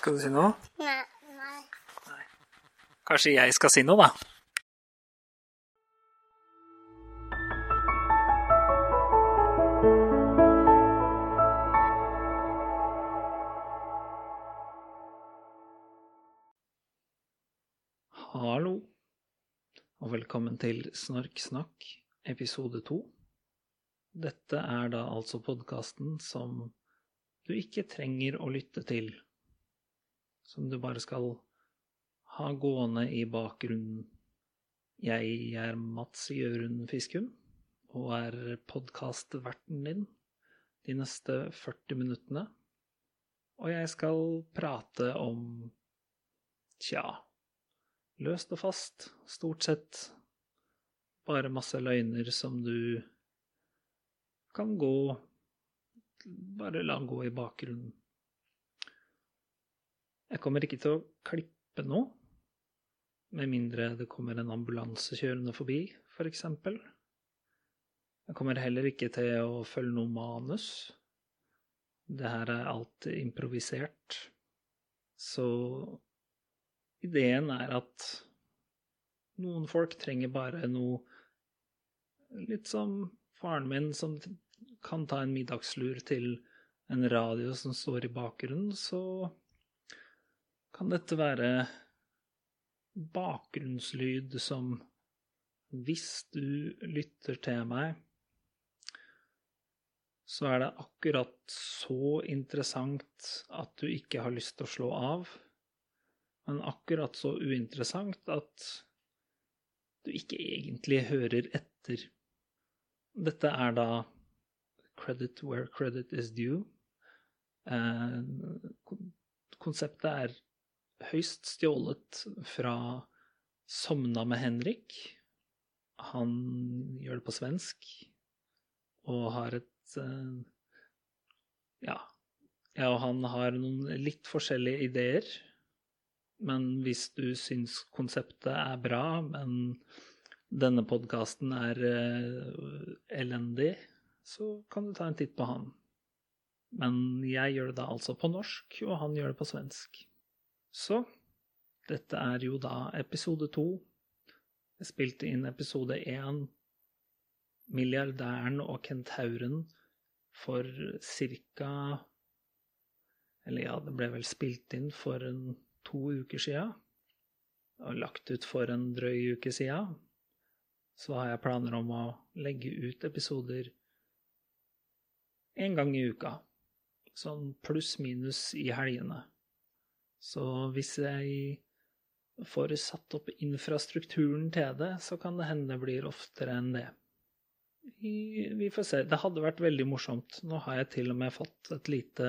Skal du si noe? Nei. nei. Kanskje jeg skal si noe, da? Hallo, og velkommen til Snorksnakk, episode to. Dette er da altså podkasten som du ikke trenger å lytte til, som du bare skal ha gående i bakgrunnen. Jeg er Mats Jørund Fiskum og er podkastverten din de neste 40 minuttene. Og jeg skal prate om tja, løst og fast, stort sett bare masse løgner som du kan gå bare la gå i bakgrunnen. Jeg kommer ikke til å klippe noe, med mindre det kommer en ambulanse kjørende forbi, f.eks. For jeg kommer heller ikke til å følge noe manus. Det her er alt improvisert. Så ideen er at noen folk trenger bare noe litt som faren min, som kan ta en middagslur til en radio som står i bakgrunnen, så kan dette være bakgrunnslyd som hvis du lytter til meg, så er det akkurat så interessant at du ikke har lyst til å slå av, men akkurat så uinteressant at du ikke egentlig hører etter. Dette er da credit where credit is due. Eh, konseptet er høyst stjålet fra Somna med Henrik. Han gjør det på svensk og har et eh, Ja. Jeg og han har noen litt forskjellige ideer. Men hvis du syns konseptet er bra, men denne podkasten er uh, elendig, så kan du ta en titt på han. Men jeg gjør det da altså på norsk, og han gjør det på svensk. Så dette er jo da episode to. Jeg spilte inn episode én, Milliardæren og kentauren, for cirka Eller ja, det ble vel spilt inn for en, to uker sia. Og lagt ut for en drøy uke sia. Så har jeg planer om å legge ut episoder en gang i uka. Sånn pluss-minus i helgene. Så hvis jeg får satt opp infrastrukturen til det, så kan det hende det blir oftere enn det. Vi, får se. Det hadde vært veldig morsomt. Nå har jeg til og med fått et lite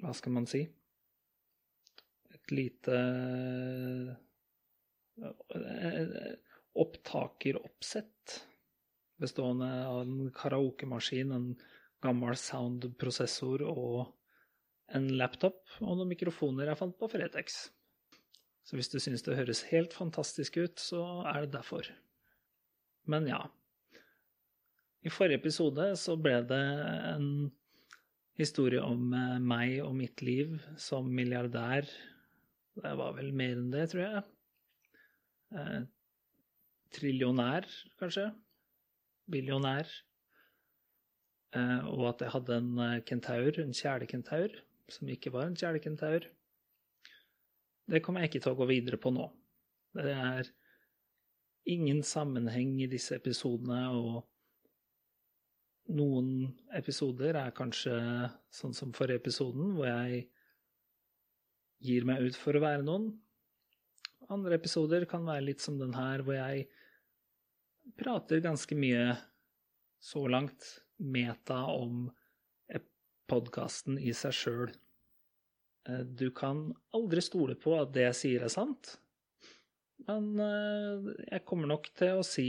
Hva skal man si? Et lite opptakeroppsett bestående av en karaokemaskin, en gammel soundprosessor og en laptop og noen mikrofoner jeg fant på Fretex. Så hvis du syns det høres helt fantastisk ut, så er det derfor. Men ja. I forrige episode så ble det en historie om eh, meg og mitt liv som milliardær. Det var vel mer enn det, tror jeg. Eh, trillionær, kanskje. Billionær. Eh, og at jeg hadde en kentaur, en kjælekentaur, som ikke var en kjælekentaur. Det kommer jeg ikke til å gå videre på nå. Det er ingen sammenheng i disse episodene, og noen episoder er kanskje sånn som forrige episoden, hvor jeg gir meg ut for å være noen. Andre episoder kan være litt som den her, hvor jeg prater ganske mye så langt meta om podkasten i seg sjøl. Eh, du kan aldri stole på at det jeg sier er sant, men eh, jeg kommer nok til å si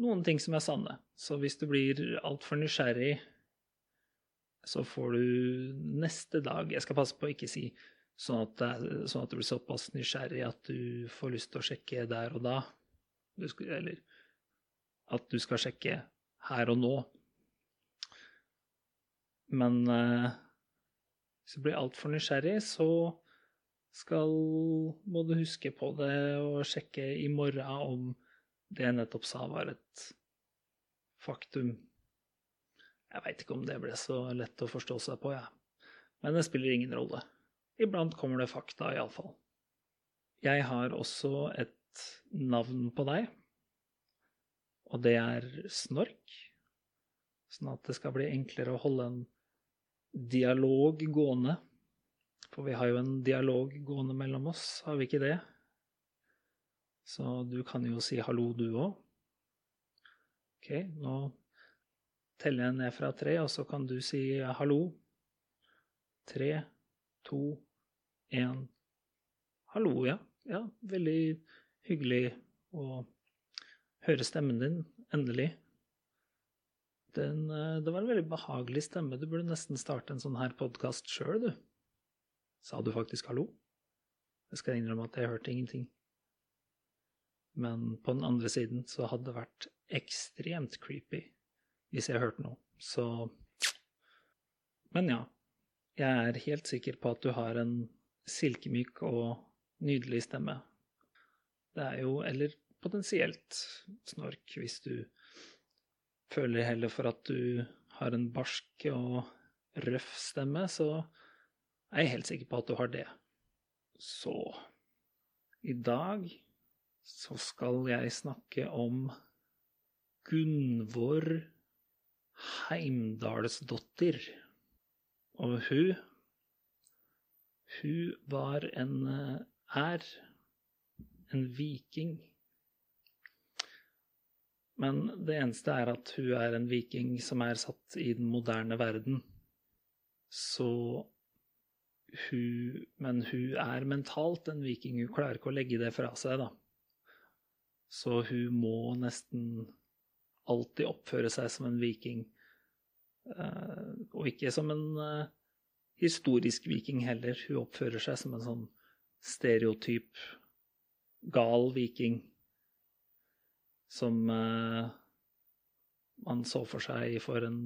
noen ting som er sanne. Så hvis du blir altfor nysgjerrig, så får du neste dag Jeg skal passe på å ikke si sånn at, det, sånn at du blir såpass nysgjerrig at du får lyst til å sjekke der og da. Skal, eller at du skal sjekke her og nå. Men eh, Hvis du blir altfor nysgjerrig, så skal må du huske på det og sjekke i morgen om det jeg nettopp sa, var et faktum. Jeg veit ikke om det ble så lett å forstå seg på, jeg. Ja. Men det spiller ingen rolle. Iblant kommer det fakta, iallfall. Jeg har også et navn på deg, og det er Snork. Sånn at det skal bli enklere å holde en dialog gående. For vi har jo en dialog gående mellom oss, har vi ikke det? Så du kan jo si hallo, du òg. OK, nå teller jeg ned fra tre, og så kan du si hallo. Tre, to, én. Hallo, ja. Ja, veldig hyggelig å høre stemmen din, endelig. Den, eh, det var en veldig behagelig stemme. Du burde nesten starte en sånn her podkast sjøl, du. Sa du faktisk hallo? Jeg skal innrømme at jeg hørte ingenting. Men på den andre siden så hadde det vært ekstremt creepy hvis jeg hørte noe. Så Men ja. Jeg er helt sikker på at du har en silkemyk og nydelig stemme. Det er jo Eller potensielt snork hvis du føler heller for at du har en barsk og røff stemme, så er jeg helt sikker på at du har det. Så i dag så skal jeg snakke om Gunvor Heimdalsdottir. Og hun Hun var en er en viking men det eneste er at hun er en viking som er satt i den moderne verden. Så hun Men hun er mentalt en viking. Hun klarer ikke å legge det fra seg, da. Så hun må nesten alltid oppføre seg som en viking. Eh, og ikke som en eh, historisk viking heller. Hun oppfører seg som en sånn stereotyp gal viking som eh, man så for seg for en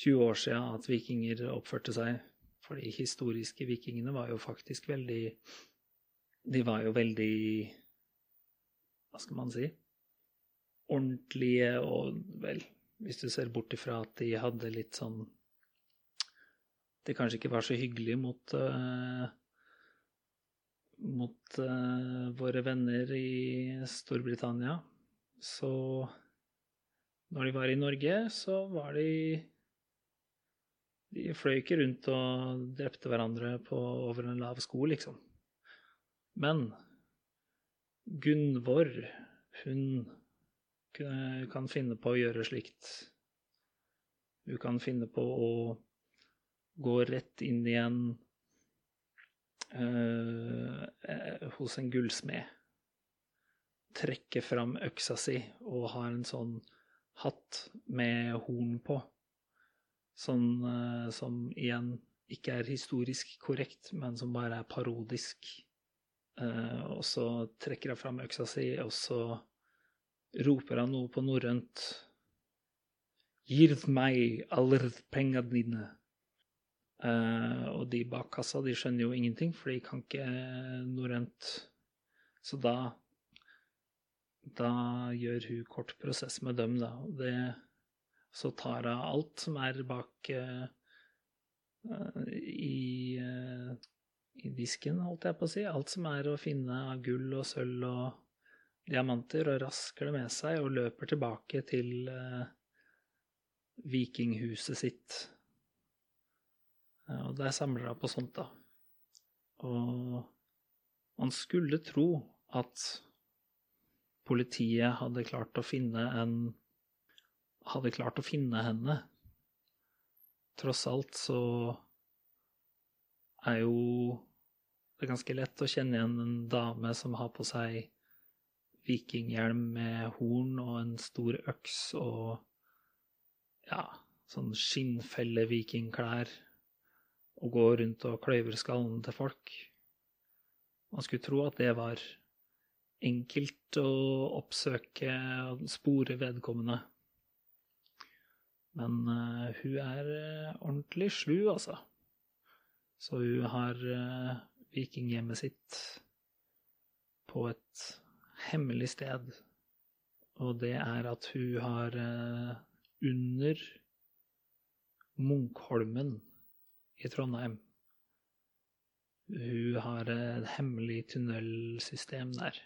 20 år siden at vikinger oppførte seg. For de historiske vikingene var jo faktisk veldig De var jo veldig Hva skal man si? Ordentlige og vel Hvis du ser bort ifra at de hadde litt sånn Det kanskje ikke var så hyggelig mot uh, mot uh, våre venner i Storbritannia. Så når de var i Norge, så var de De fløy ikke rundt og drepte hverandre på, over en lav sko, liksom. Men Gunvor, hun kan finne på å gjøre slikt. Hun kan finne på å gå rett inn i en uh, hos en gullsmed. Trekke fram øksa si og har en sånn hatt med horn på. Sånn uh, som igjen ikke er historisk korrekt, men som bare er parodisk. Uh, og så trekker han fram øksa si, og så roper han noe på norrønt. Gird meg alle penga dine. Uh, og de bak kassa de skjønner jo ingenting, for de kan ikke norrønt. Så da da gjør hun kort prosess med dem, da. Det, så tar hun alt som er bak uh, i, uh, i, disken, holdt jeg på å si. Alt som er å finne av gull og sølv og diamanter, og rasker det med seg og løper tilbake til vikinghuset sitt og der samler hun på sånt, da. Og man skulle tro at politiet hadde klart å finne en Hadde klart å finne henne. Tross alt så er jo det ganske lett å kjenne igjen en dame som har på seg vikinghjelm med horn og en stor øks og ja, sånn skinnfelle-vikingklær og går rundt og kløyver skallen til folk. Man skulle tro at det var enkelt å oppsøke og spore vedkommende. Men uh, hun er uh, ordentlig slu, altså. Så hun har uh, vikinghjemmet sitt på et hemmelig sted, og det er at hun har under Munkholmen i Trondheim Hun har et hemmelig tunnelsystem der.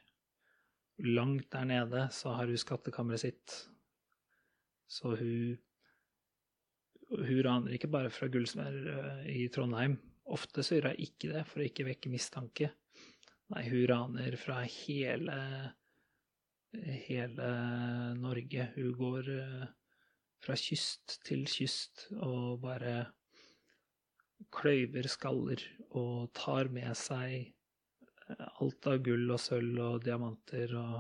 Langt der nede så har hun skattkammeret sitt, så hun hun raner ikke bare fra gullsmeder i Trondheim. Ofte så gjør hun ikke det for å ikke vekke mistanke. Nei, hun raner fra hele, hele Norge. Hun går fra kyst til kyst og bare kløyver skaller og tar med seg alt av gull og sølv og diamanter og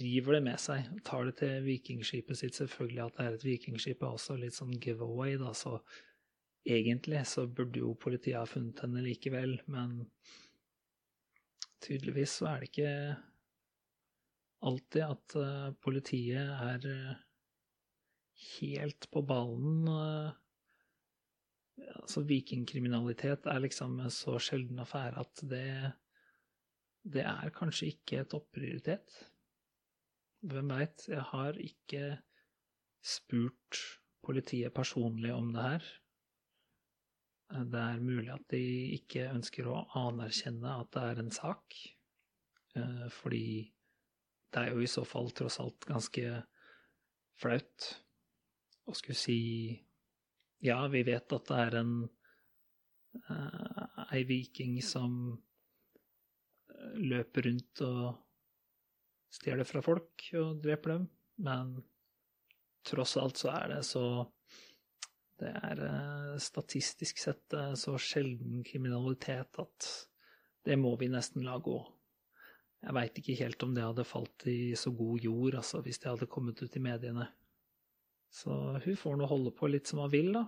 river det med seg. Tar det til vikingskipet sitt. Selvfølgelig at det er et vikingskip er også litt sånn giveaway, da, så egentlig så burde jo politiet ha funnet henne likevel, men tydeligvis så er det ikke alltid at uh, politiet er uh, helt på ballen. Altså Vikingkriminalitet er liksom en så sjelden affære at det, det er kanskje ikke topprioritet. Hvem veit? Jeg har ikke spurt politiet personlig om det her. Det er mulig at de ikke ønsker å anerkjenne at det er en sak, eh, fordi det er jo i så fall tross alt ganske flaut å skulle si ja, vi vet at det er en uh, ei viking som løper rundt og stjeler fra folk og dreper dem, men tross alt så er det så Det er uh, statistisk sett uh, så sjelden kriminalitet at det må vi nesten la gå. Jeg veit ikke helt om det hadde falt i så god jord, altså, hvis det hadde kommet ut i mediene. Så hun får nå holde på litt som hun vil, da.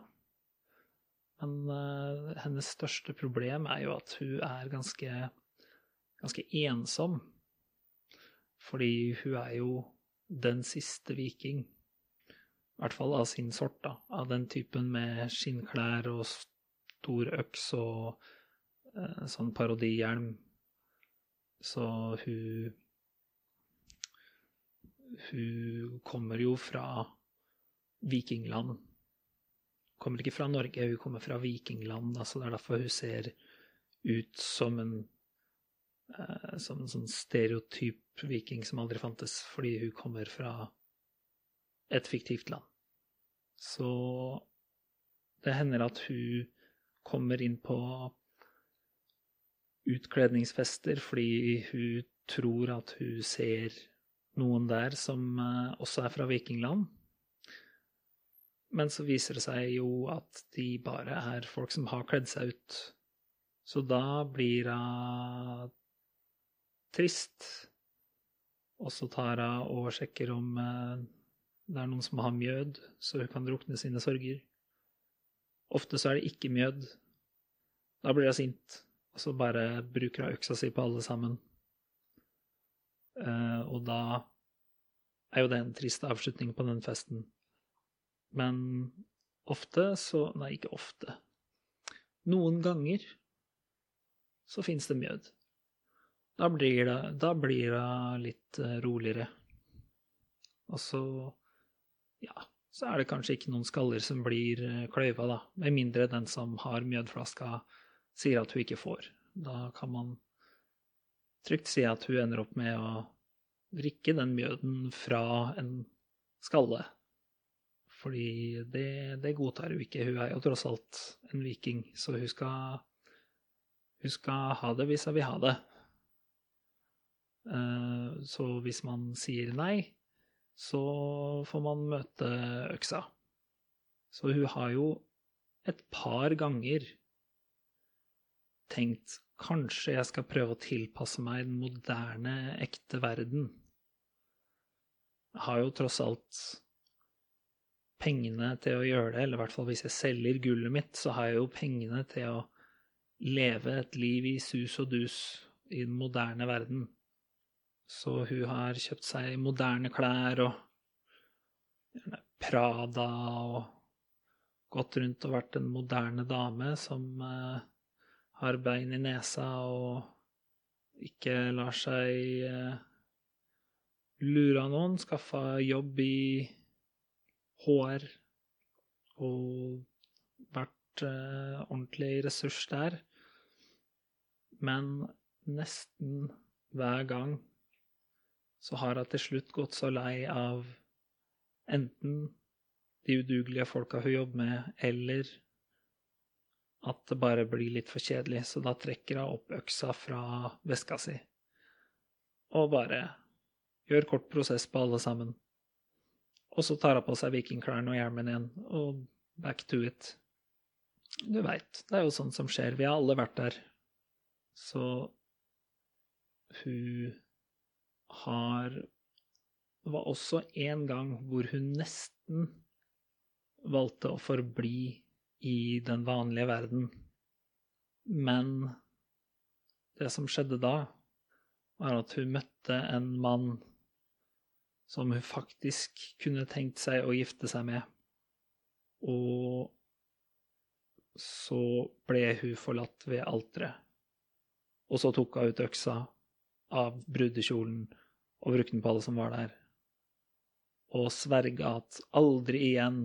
Men uh, hennes største problem er jo at hun er ganske, ganske ensom. Fordi hun er jo den siste viking, i hvert fall av sin sort, da. Av den typen med skinnklær og stor øks og uh, sånn parodihjelm. Så hun Hun kommer jo fra vikingland. Kommer ikke fra Norge, hun kommer fra vikingland. Altså det er derfor hun ser ut som en eh, som en sånn stereotyp viking som aldri fantes, fordi hun kommer fra et fiktivt land. Så det hender at hun kommer inn på utkledningsfester fordi hun tror at hun ser noen der som eh, også er fra vikingland. Men så viser det seg jo at de bare er folk som har kledd seg ut. Så da blir hun trist. Og så tar hun og sjekker om eh, det er noen som har mjød, så hun kan drukne sine sorger. Ofte så er det ikke mjød. Da blir hun sint, og så bare bruker hun øksa si på alle sammen. Eh, og da er jo det en trist avslutning på den festen. Men ofte så Nei, ikke ofte. Noen ganger så fins det mjød. Da blir det, da blir det litt eh, roligere. Og så ja, så er det kanskje ikke noen skaller som blir eh, kløyva, da. Med mindre den som har mjødflaska, sier at hun ikke får. Da kan man trygt si at hun ender opp med å drikke den mjøden fra en skalle. Fordi det, det godtar hun ikke. Hun er jo tross alt en viking, så hun skal, hun skal ha det hvis hun vil ha det. Eh, så hvis man sier nei, så får man møte øksa. Så hun har jo et par ganger tenkt kanskje jeg skal prøve å tilpasse meg den moderne, ekte verden. Jeg har jo tross alt pengene til å gjøre det, eller i hvert fall hvis jeg selger gullet mitt, så har jeg jo pengene til å leve et liv i sus og dus i den moderne verden. Så hun har kjøpt seg moderne klær og Prada og gått rundt og vært en moderne dame som eh, har bein i nesa og ikke lar seg eh, lure av noen, skaffa jobb i HR og vært eh, ordentlig ressurs der. Men nesten hver gang så har hun til slutt gått så lei av enten de udugelige folka hun jobber med, eller at det bare blir litt for kjedelig, så da trekker hun opp øksa fra veska si og bare gjør kort prosess på alle sammen. Og så tar hun på seg vikingklærne og hjelmen igjen, og back to it. Du veit, det er jo sånt som skjer. Vi har alle vært der. Så hun har Det var også en gang hvor hun nesten valgte å forbli i den vanlige verden. Men det som skjedde da, var at hun møtte en mann som hun faktisk kunne tenkt seg å gifte seg med. Og så ble hun forlatt ved alteret. Og så tok hun ut øksa av brudekjolen og brukte den på alle som var der. Og sverga at aldri igjen,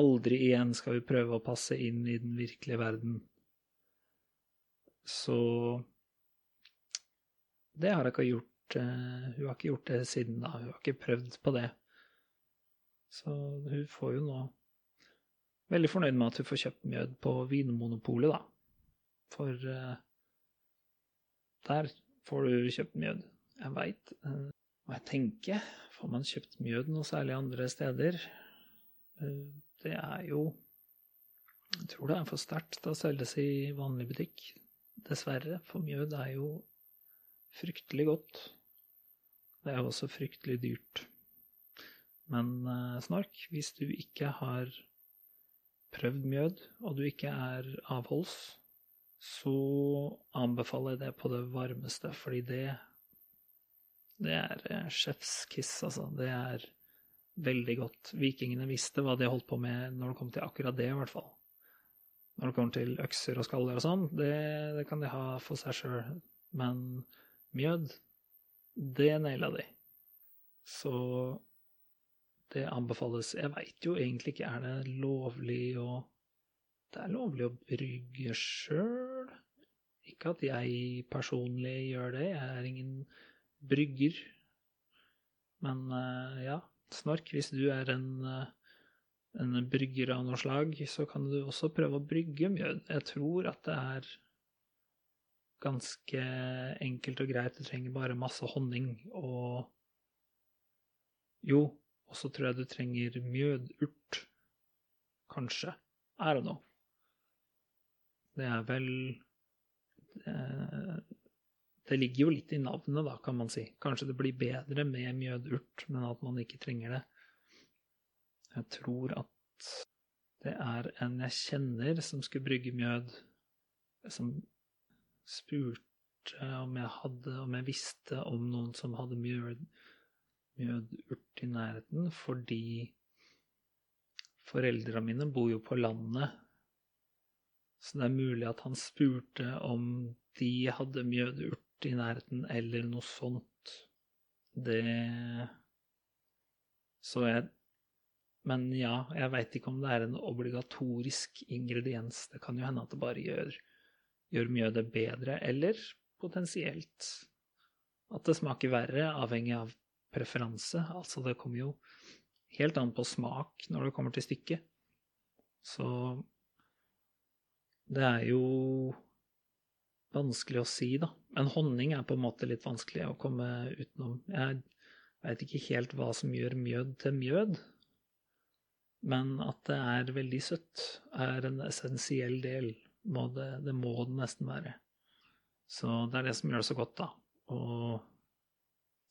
aldri igjen skal vi prøve å passe inn i den virkelige verden. Så det har jeg ikke gjort. Eh, Hun har ikke gjort det siden da. Hun har ikke prøvd på det. Så hun får jo nå Veldig fornøyd med at hun får kjøpt mjød på Vinmonopolet, da. For uh, der får du kjøpt mjød. Jeg veit hva jeg tenker. Får man kjøpt mjød noe særlig andre steder? Uh, Det er jo Jeg tror det er for sterkt å selges i vanlig butikk. Dessverre, for mjød er jo fryktelig godt. Det er jo også fryktelig dyrt. Men eh, snork, hvis du ikke har prøvd mjød, og du ikke er avholds, så anbefaler jeg det på det varmeste, fordi det det er eh, sjefskiss, altså. Det er veldig godt. Vikingene visste hva de holdt på med når det kom til akkurat det, i hvert fall. Når det kommer til økser og skaller og sånn, det, det kan de ha for seg sjøl. Men mjød, det naila de. Så det anbefales. Jeg veit jo egentlig ikke, er det lovlig å Det er lovlig å brygge sjøl. Ikke at jeg personlig gjør det, jeg er ingen brygger. Men eh, ja, snork, hvis du er en, eh, en brygger av noe slag, så kan du også prøve å brygge mjød. Jeg tror at det er ganske enkelt og greit. Du trenger bare masse honning og Jo, og så tror jeg du trenger mjødurt. Kanskje. I don't know. Det er vel eh, Det ligger jo litt i navnet, da, kan man si. Kanskje det blir bedre med mjødurt, men at man ikke trenger det. Jeg tror at det er en jeg kjenner som skulle brygge mjød, som spurte om jeg hadde, om jeg visste om noen som hadde mjød, mjødurt i nærheten, fordi foreldra mine bor jo på landet. Så det er mulig at han spurte om de hadde mjødurt i nærheten, eller noe sånt. Det Så jeg Men ja, jeg veit ikke om det er en obligatorisk ingrediens. Det kan jo hende at det bare gjør, gjør mjødet bedre, eller potensielt at det smaker verre, avhengig av preferanse. Altså, det kommer jo helt an på smak når det kommer til stykket. Så det er jo vanskelig å si, da. Men honning er på en måte litt vanskelig å komme utenom. Jeg veit ikke helt hva som gjør mjød til mjød, men at det er veldig søtt, er en essensiell del. Må det, det må det nesten være. Så det er det som gjør det så godt, da. Og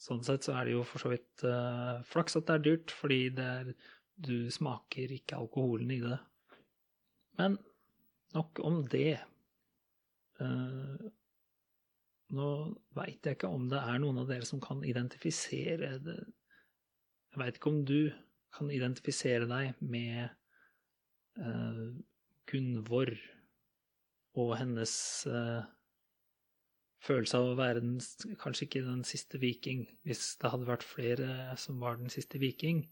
sånn sett så er det jo for så vidt uh, flaks at det er dyrt, fordi det er, du smaker ikke alkoholen i det. Men nok om det. Uh, nå veit jeg ikke om det er noen av dere som kan identifisere det. Jeg veit ikke om du kan identifisere deg med uh, Gunvor og hennes eh, følelse av å være den, kanskje ikke den siste viking, hvis det hadde vært flere som var den siste viking.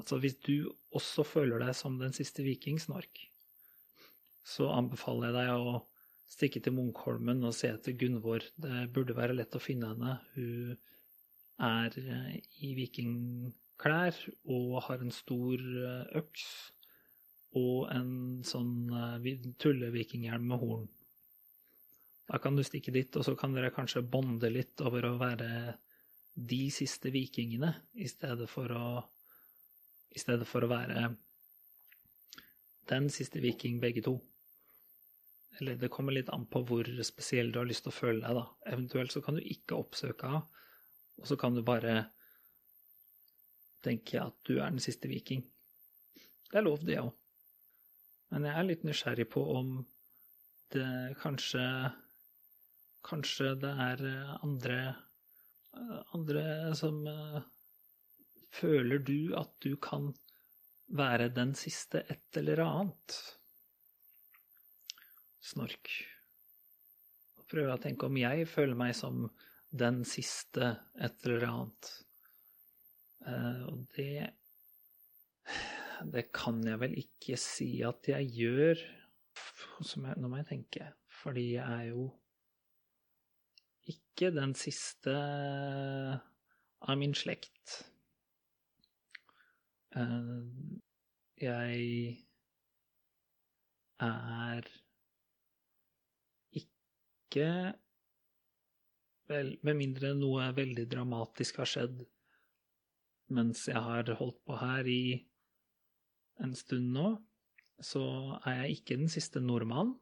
Altså hvis du også føler deg som den siste viking, Snork, så anbefaler jeg deg å stikke til Munkholmen og se etter Gunvor. Det burde være lett å finne henne. Hun er eh, i vikingklær og har en stor eh, øks og en sånn eh, tullevikinghjelm med horn. Da kan du stikke dit, og så kan dere kanskje bonde litt over å være de siste vikingene, i stedet for å stedet for å være den siste viking, begge to. Eller det kommer litt an på hvor spesiell du har lyst til å føle deg, da. Eventuelt så kan du ikke oppsøke henne, og så kan du bare tenke at du er den siste viking. Det er lov, det òg. Men jeg er litt nysgjerrig på om det kanskje Kanskje det er andre andre som Føler du at du kan være den siste et eller annet? Snork. Nå prøver jeg å tenke om jeg føler meg som den siste et eller annet. Og det Det kan jeg vel ikke si at jeg gjør. Jeg, nå må jeg tenke, fordi jeg er jo ikke den siste av min slekt. Uh, jeg er ikke vel, Med mindre noe veldig dramatisk har skjedd mens jeg har holdt på her i en stund nå, så er jeg ikke den siste nordmannen.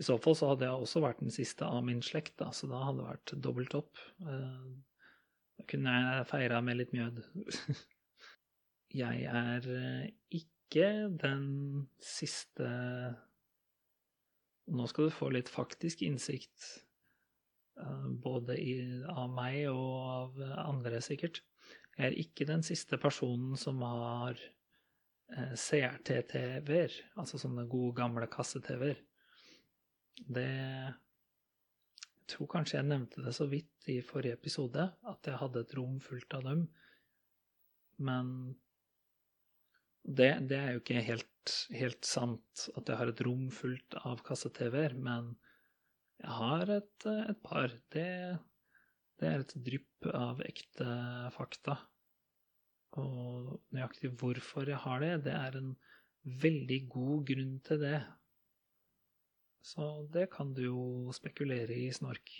I så fall så hadde jeg også vært den siste av min slekt, da, så da hadde det vært dobbelt opp. Eh, da kunne jeg feira med litt mjød. Jeg er eh, ikke den siste Nå skal du få litt faktisk innsikt, eh, både av meg og av andre, sikkert. Jeg er ikke den siste personen som har CRT-TV-er, altså sånne gode, gamle kasse-TV-er. Det Jeg tror kanskje jeg nevnte det så vidt i forrige episode, at jeg hadde et rom fullt av dem. Men det, det er jo ikke helt, helt, sant at jeg har et rom fullt av kasse-TV-er, men jeg har et, et par. Det, det, er et drypp av ekte fakta. Og nøyaktig hvorfor jeg har det, det er en veldig god grunn til det. Så det kan du jo spekulere i, Snork.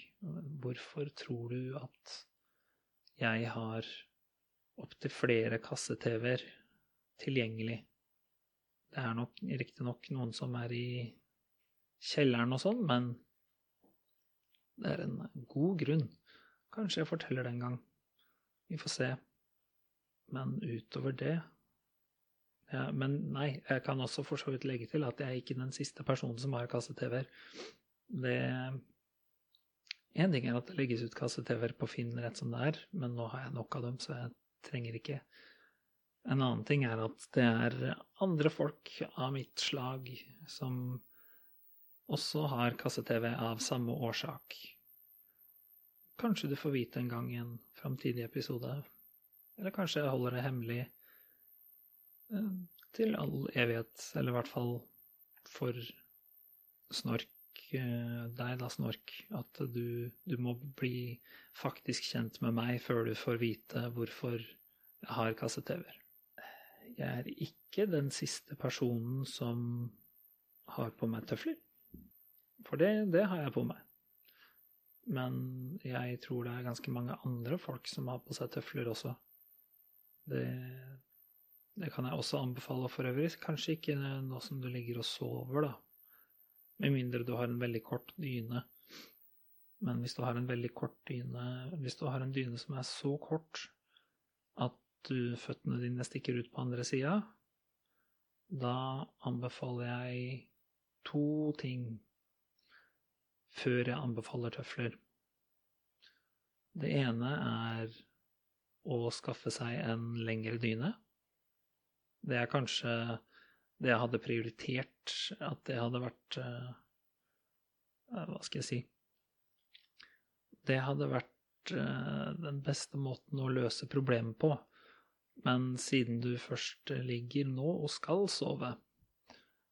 Hvorfor tror du at jeg har opptil flere kasse-TV-er tilgjengelig? Det er nok riktignok noen som er i kjelleren og sånn, men det er en god grunn. Kanskje jeg forteller det en gang. Vi får se. Men utover det ja, men nei, jeg kan også for så vidt legge til at jeg er ikke den siste personen som har kasse-TV-er. En ting er at det legges ut kasse-TV-er på Finn rett som det er, men nå har jeg nok av dem, så jeg trenger ikke. En annen ting er at det er andre folk av mitt slag som også har kasse-TV av samme årsak. Kanskje du får vite en gang i en framtidig episode. Eller kanskje jeg holder det hemmelig Eh, til all evighet, eller i hvert fall for Snork, eh, deg da, Snork, at du, du, må bli faktisk kjent med meg før du får vite hvorfor jeg har kasse-TV-er. Jeg er ikke den siste personen som har på meg tøfler. For det, det har jeg på meg. Men jeg tror det er ganske mange andre folk som har på seg tøfler også. Det det kan jeg også anbefale for øvrig. Kanskje ikke nå som du ligger og sover, da. Med mindre du har en veldig kort dyne. Men hvis du har en veldig kort dyne Hvis du har en dyne som er så kort at du, føttene dine stikker ut på andre sida, da anbefaler jeg to ting før jeg anbefaler tøfler. Det ene er å skaffe seg en lengre dyne. Det er kanskje det jeg hadde prioritert, at det hadde vært eh, Hva skal jeg si Det hadde vært eh, den beste måten å løse problemet på. Men siden du først ligger nå og skal sove,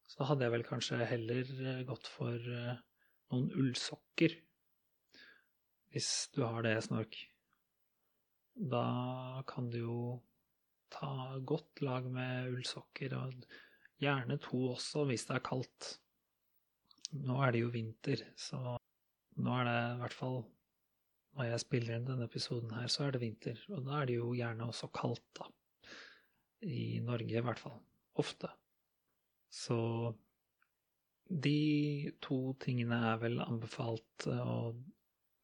så hadde jeg vel kanskje heller eh, gått for eh, noen ullsokker. Hvis du har det, Snork. Da kan du jo ta godt lag med ullsokker, og gjerne to også hvis det er kaldt. Nå er det jo vinter, så nå er det i hvert fall Når jeg spiller inn denne episoden her, så er det vinter, og da er det jo gjerne også kaldt, da. I Norge, i hvert fall. Ofte. Så de to tingene er vel anbefalt, og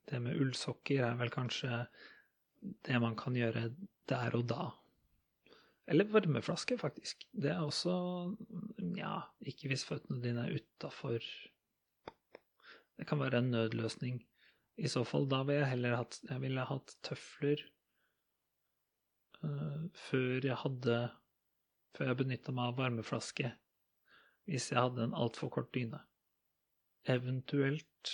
det med ullsokker er vel kanskje det man kan gjøre der og da. Eller varmeflaske, faktisk. Det er også Ja, ikke hvis føttene dine er utafor Det kan være en nødløsning. I så fall, da ville jeg heller hatt Jeg ville hatt tøfler uh, før jeg hadde Før jeg benytta meg av varmeflaske. Hvis jeg hadde en altfor kort dyne. Eventuelt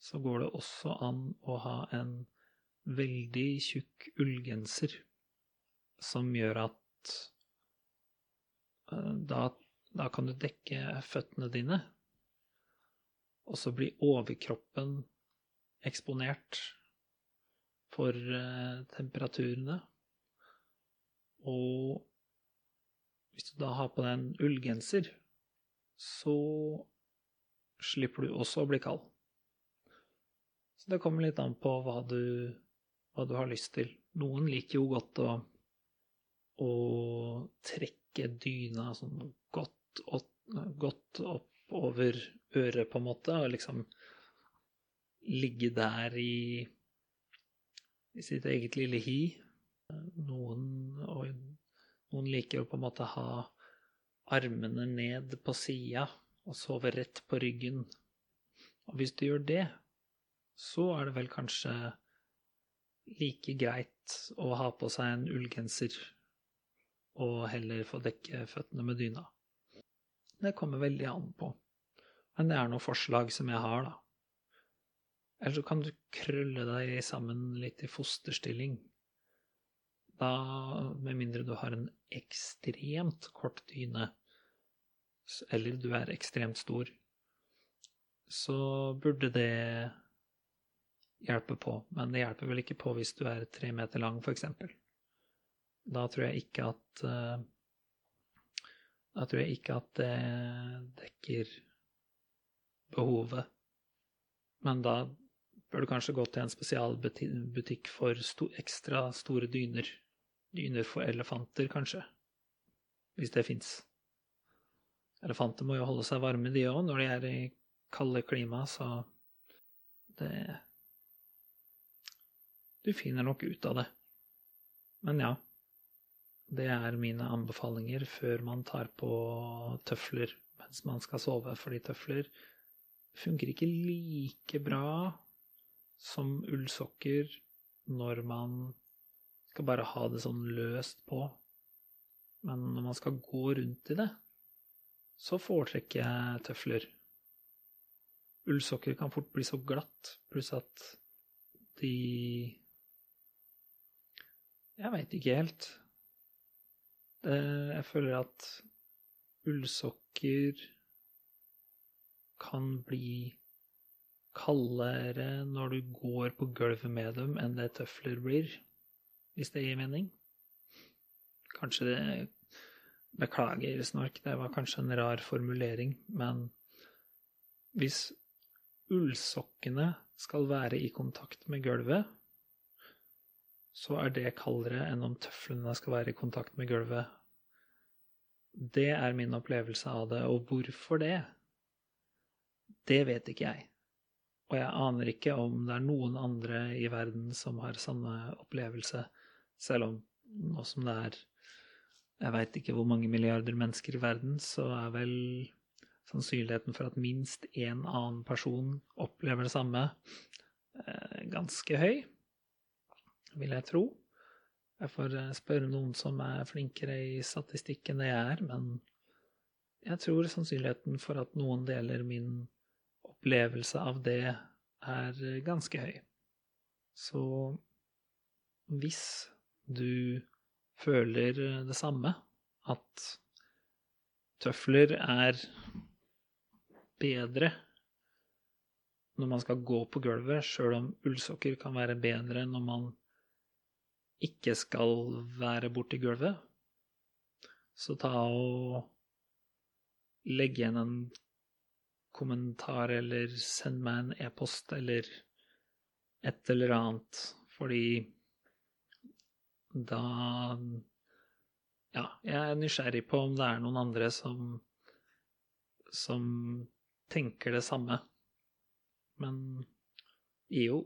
så går det også an å ha en veldig tjukk ullgenser som gjør at uh, da, da kan du dekke føttene dine, og så blir overkroppen eksponert for uh, temperaturene. Og hvis du da har på deg en ullgenser, så slipper du også å bli kald. Så det kommer litt an på hva du, hva du har lyst til. Noen liker jo godt å, å trekke dyna sånn godt opp, godt opp over øret, på en måte, og liksom ligge der i, i sitt eget lille hi. Noen, og noen liker jo på en måte ha armene ned på sida og sove rett på ryggen. Og hvis du gjør det, så er det vel kanskje like greit å ha på seg en ullgenser og heller få dekke føttene med dyna. Det kommer veldig an på. Men det er noen forslag som jeg har, da. Eller så kan du krølle deg sammen litt i fosterstilling. Da, med mindre du har en ekstremt kort dyne, eller du er ekstremt stor, så burde det hjelpe på. Men det hjelper vel ikke på hvis du er tre meter lang, f.eks. Da tror jeg ikke at uh, Da tror jeg ikke at det dekker behovet. Men da bør du kanskje gå til en spesialbutikk for sto ekstra store dyner. Dyner for elefanter, kanskje. Hvis det fins. Elefanter må jo holde seg varme, de òg, når de er i kalde klima, så det Du finner nok ut av det. Men ja. Det er mine anbefalinger før man tar på tøfler mens man skal sove, fordi tøfler funker ikke like bra som ullsokker når man skal bare ha det sånn løst på. Men når man skal gå rundt i det, så foretrekker jeg tøfler. Ullsokker kan fort bli så glatt, pluss at de Jeg veit ikke helt. Det, jeg føler at ullsokker kan bli kaldere når du går på gulvet med dem, enn det tøfler blir, hvis det gir mening. Kanskje det Beklager, Snork, det var kanskje en rar formulering, men hvis ullsokkene skal være i kontakt med gulvet, så er det kaldere enn om tøflene skal være i kontakt med gulvet. Det er min opplevelse av det, og hvorfor det? Det vet ikke jeg. Og jeg aner ikke om det er noen andre i verden som har samme opplevelse, selv om nå som det er jeg veit ikke hvor mange milliarder mennesker i verden, så er vel sannsynligheten for at minst én annen person opplever det samme, eh, ganske høy, vil jeg tro. Jeg får eh, spørre noen som er flinkere i statistikk enn jeg er, men jeg tror sannsynligheten for at noen deler min opplevelse av det, er ganske høy. Så hvis du føler det samme, at tøfler er bedre når man skal gå på gulvet, sjøl om ullsokker kan være bedre når man ikke skal være borti gulvet, så ta og legg igjen en kommentar eller send meg en e-post eller et eller annet, fordi da Ja, jeg er nysgjerrig på om det er noen andre som som tenker det samme. Men jo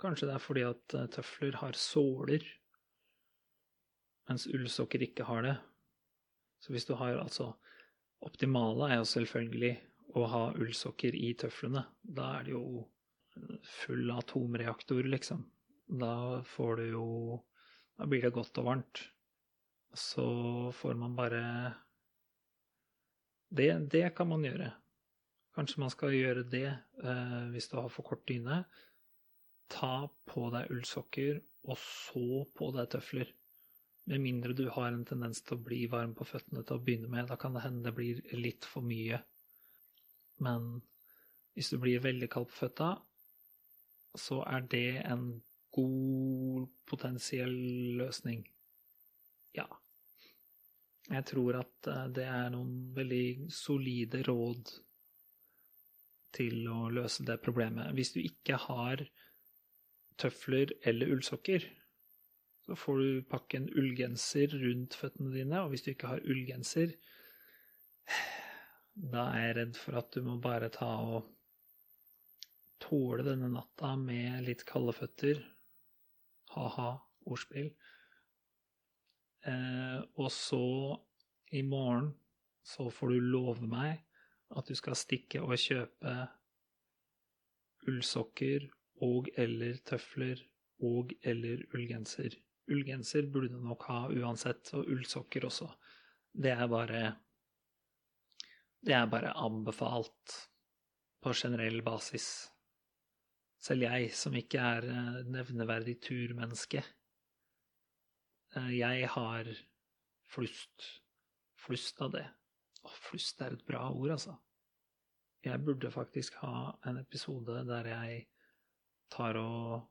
kanskje det er fordi at eh, tøfler har såler, mens ullsokker ikke har det. Så hvis du har altså Optimale er jo selvfølgelig å ha ullsokker i tøflene. Da er det jo full atomreaktor, liksom. Da får du jo Da blir det godt og varmt. Så får man bare det, det kan man gjøre. Kanskje man skal gjøre det eh, hvis du har for kort dyne. Ta på deg ullsokker, og så på deg tøfler. Med mindre du har en tendens til å bli varm på føttene til å begynne med. Da kan det hende det blir litt for mye. Men hvis du blir veldig kald på føtta, så er det en god potensiell løsning. Ja. Jeg tror at eh, det er noen veldig solide råd til å løse det problemet. Hvis du ikke har tøfler eller ullsokker, så får du pakke en ullgenser rundt føttene dine, og hvis du ikke har ullgenser, da er jeg redd for at du må bare ta og tåle denne natta med litt kalde føtter. Ha-ha, ordspill. Eh, og så, i morgen, så får du love meg at du skal stikke og kjøpe ullsokker og eller tøfler og eller ullgenser. Ullgenser burde du nok ha uansett, og ullsokker også. Det er bare Det er bare anbefalt på generell basis. Selv jeg, som ikke er eh, nevneverdig turmenneske, eh, jeg har flust. Flust av det. Å, flust er et bra ord, altså. Jeg burde faktisk ha en episode der jeg tar og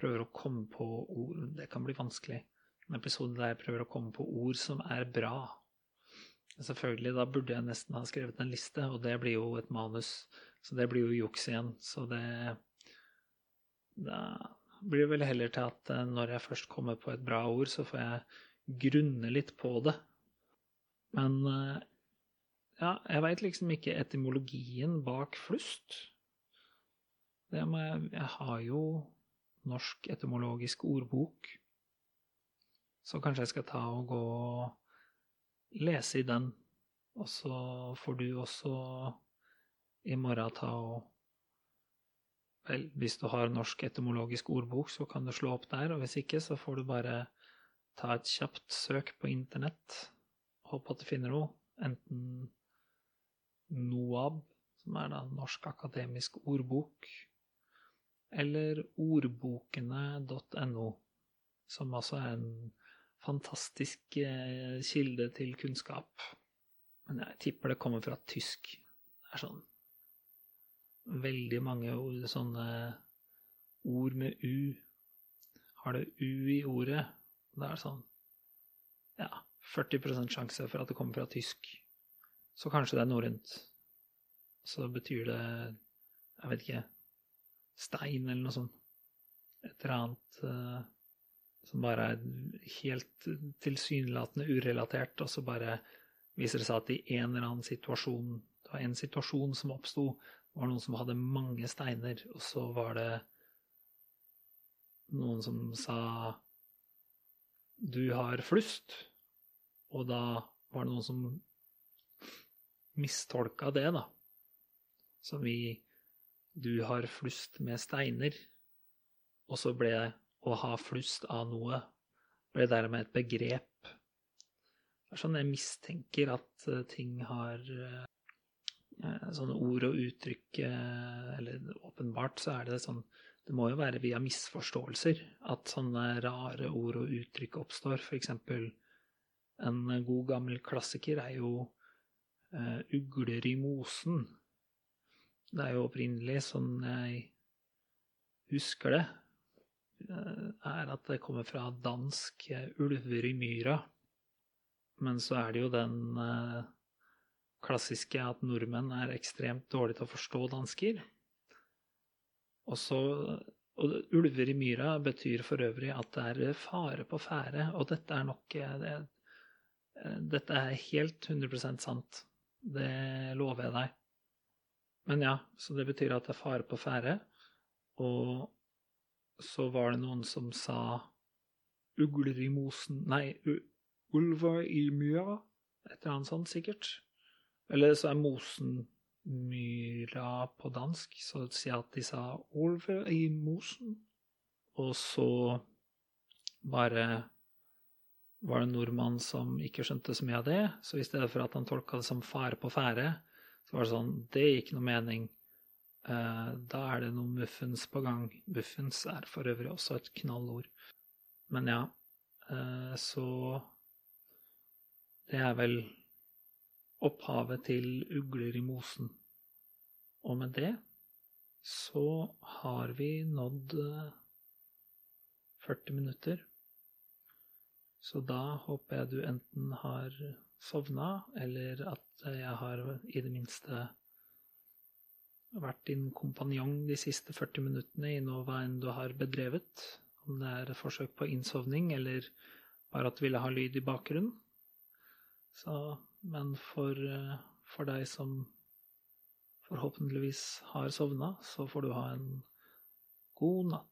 prøver å komme på ord Det kan bli vanskelig. En episode der jeg prøver å komme på ord som er bra. Selvfølgelig, da burde jeg nesten ha skrevet en liste, og det blir jo et manus. Så det blir jo juks igjen. Så det Da blir det vel heller til at eh, når jeg først kommer på et bra ord, så får jeg grunne litt på det. Men eh, ja, jeg veit liksom ikke etymologien bak flust. Jeg Jeg har jo Norsk etymologisk ordbok, så kanskje jeg skal ta og gå og lese i den. Og så får du også i morgen ta og Vel, hvis du har Norsk etymologisk ordbok, så kan du slå opp der, og hvis ikke, så får du bare ta et kjapt søk på internett. Håpe at du finner noe. Enten NOAB, som er da Norsk akademisk ordbok, eller ordbokene.no, som altså er en fantastisk eh, kilde til kunnskap. Men jeg tipper det kommer fra tysk. Det er sånn veldig mange ord, sånne ord med u. Har det u i ordet, da er det sånn ja, 40 sjanse for at det kommer fra tysk. Så kanskje det er norrønt. Så betyr det, jeg vet ikke, stein eller noe sånt. Et eller annet uh, som bare er helt tilsynelatende urelatert, og så bare viser det seg at i en eller annen situasjon Det var en situasjon som oppsto, det var noen som hadde mange steiner, og så var det noen som sa du har flust, og da var det noen som mistolka det, da, som i du har flust med steiner, og så ble å ha flust av noe ble dermed et begrep. Det er sånn jeg mistenker at eh, ting har eh, eh, Sånne ord og uttrykk Eller åpenbart så er det sånn Det må jo være via misforståelser at sånne rare ord og uttrykk oppstår. For eksempel en god gammel klassiker er jo ugler i mosen. Det er jo opprinnelig, sånn jeg husker det, eh, er at det kommer fra dansk 'ulver i myra'. Men så er det jo den eh, klassiske at nordmenn er ekstremt dårlige til å forstå dansker. Og så og ulver i myra betyr for øvrig at det er fare på ferde, og dette er nok eh, det, Dette er helt 100% sant. Det lover jeg deg. Men ja, så det betyr at det er fare på ferde. Og så var det noen som sa ugler i mosen Nei, ulver i myra? Et eller annet sånt, sikkert. Eller så er mosen myra på dansk, så sier at de sa ulver i mosen. Og så bare var det en nordmann som ikke skjønte så mye av det, så i stedet for at han tolka det som fare på ferde, så var det sånn Det gir ikke noe mening. Eh, da er det noe muffens på gang. Muffens er for øvrig også et knallord. Men ja, eh, så Det er vel opphavet til ugler i mosen. Og med det så har vi nådd eh, 40 minutter. Så da håper jeg du enten har sovna, eller at jeg har i det minste vært din kompanjong de siste 40 minuttene i noe hva enn du har bedrevet. Om det er forsøk på innsovning, eller bare at du ville ha lyd i bakgrunnen. Så, men for, for deg som forhåpentligvis har sovna, så får du ha en god natt.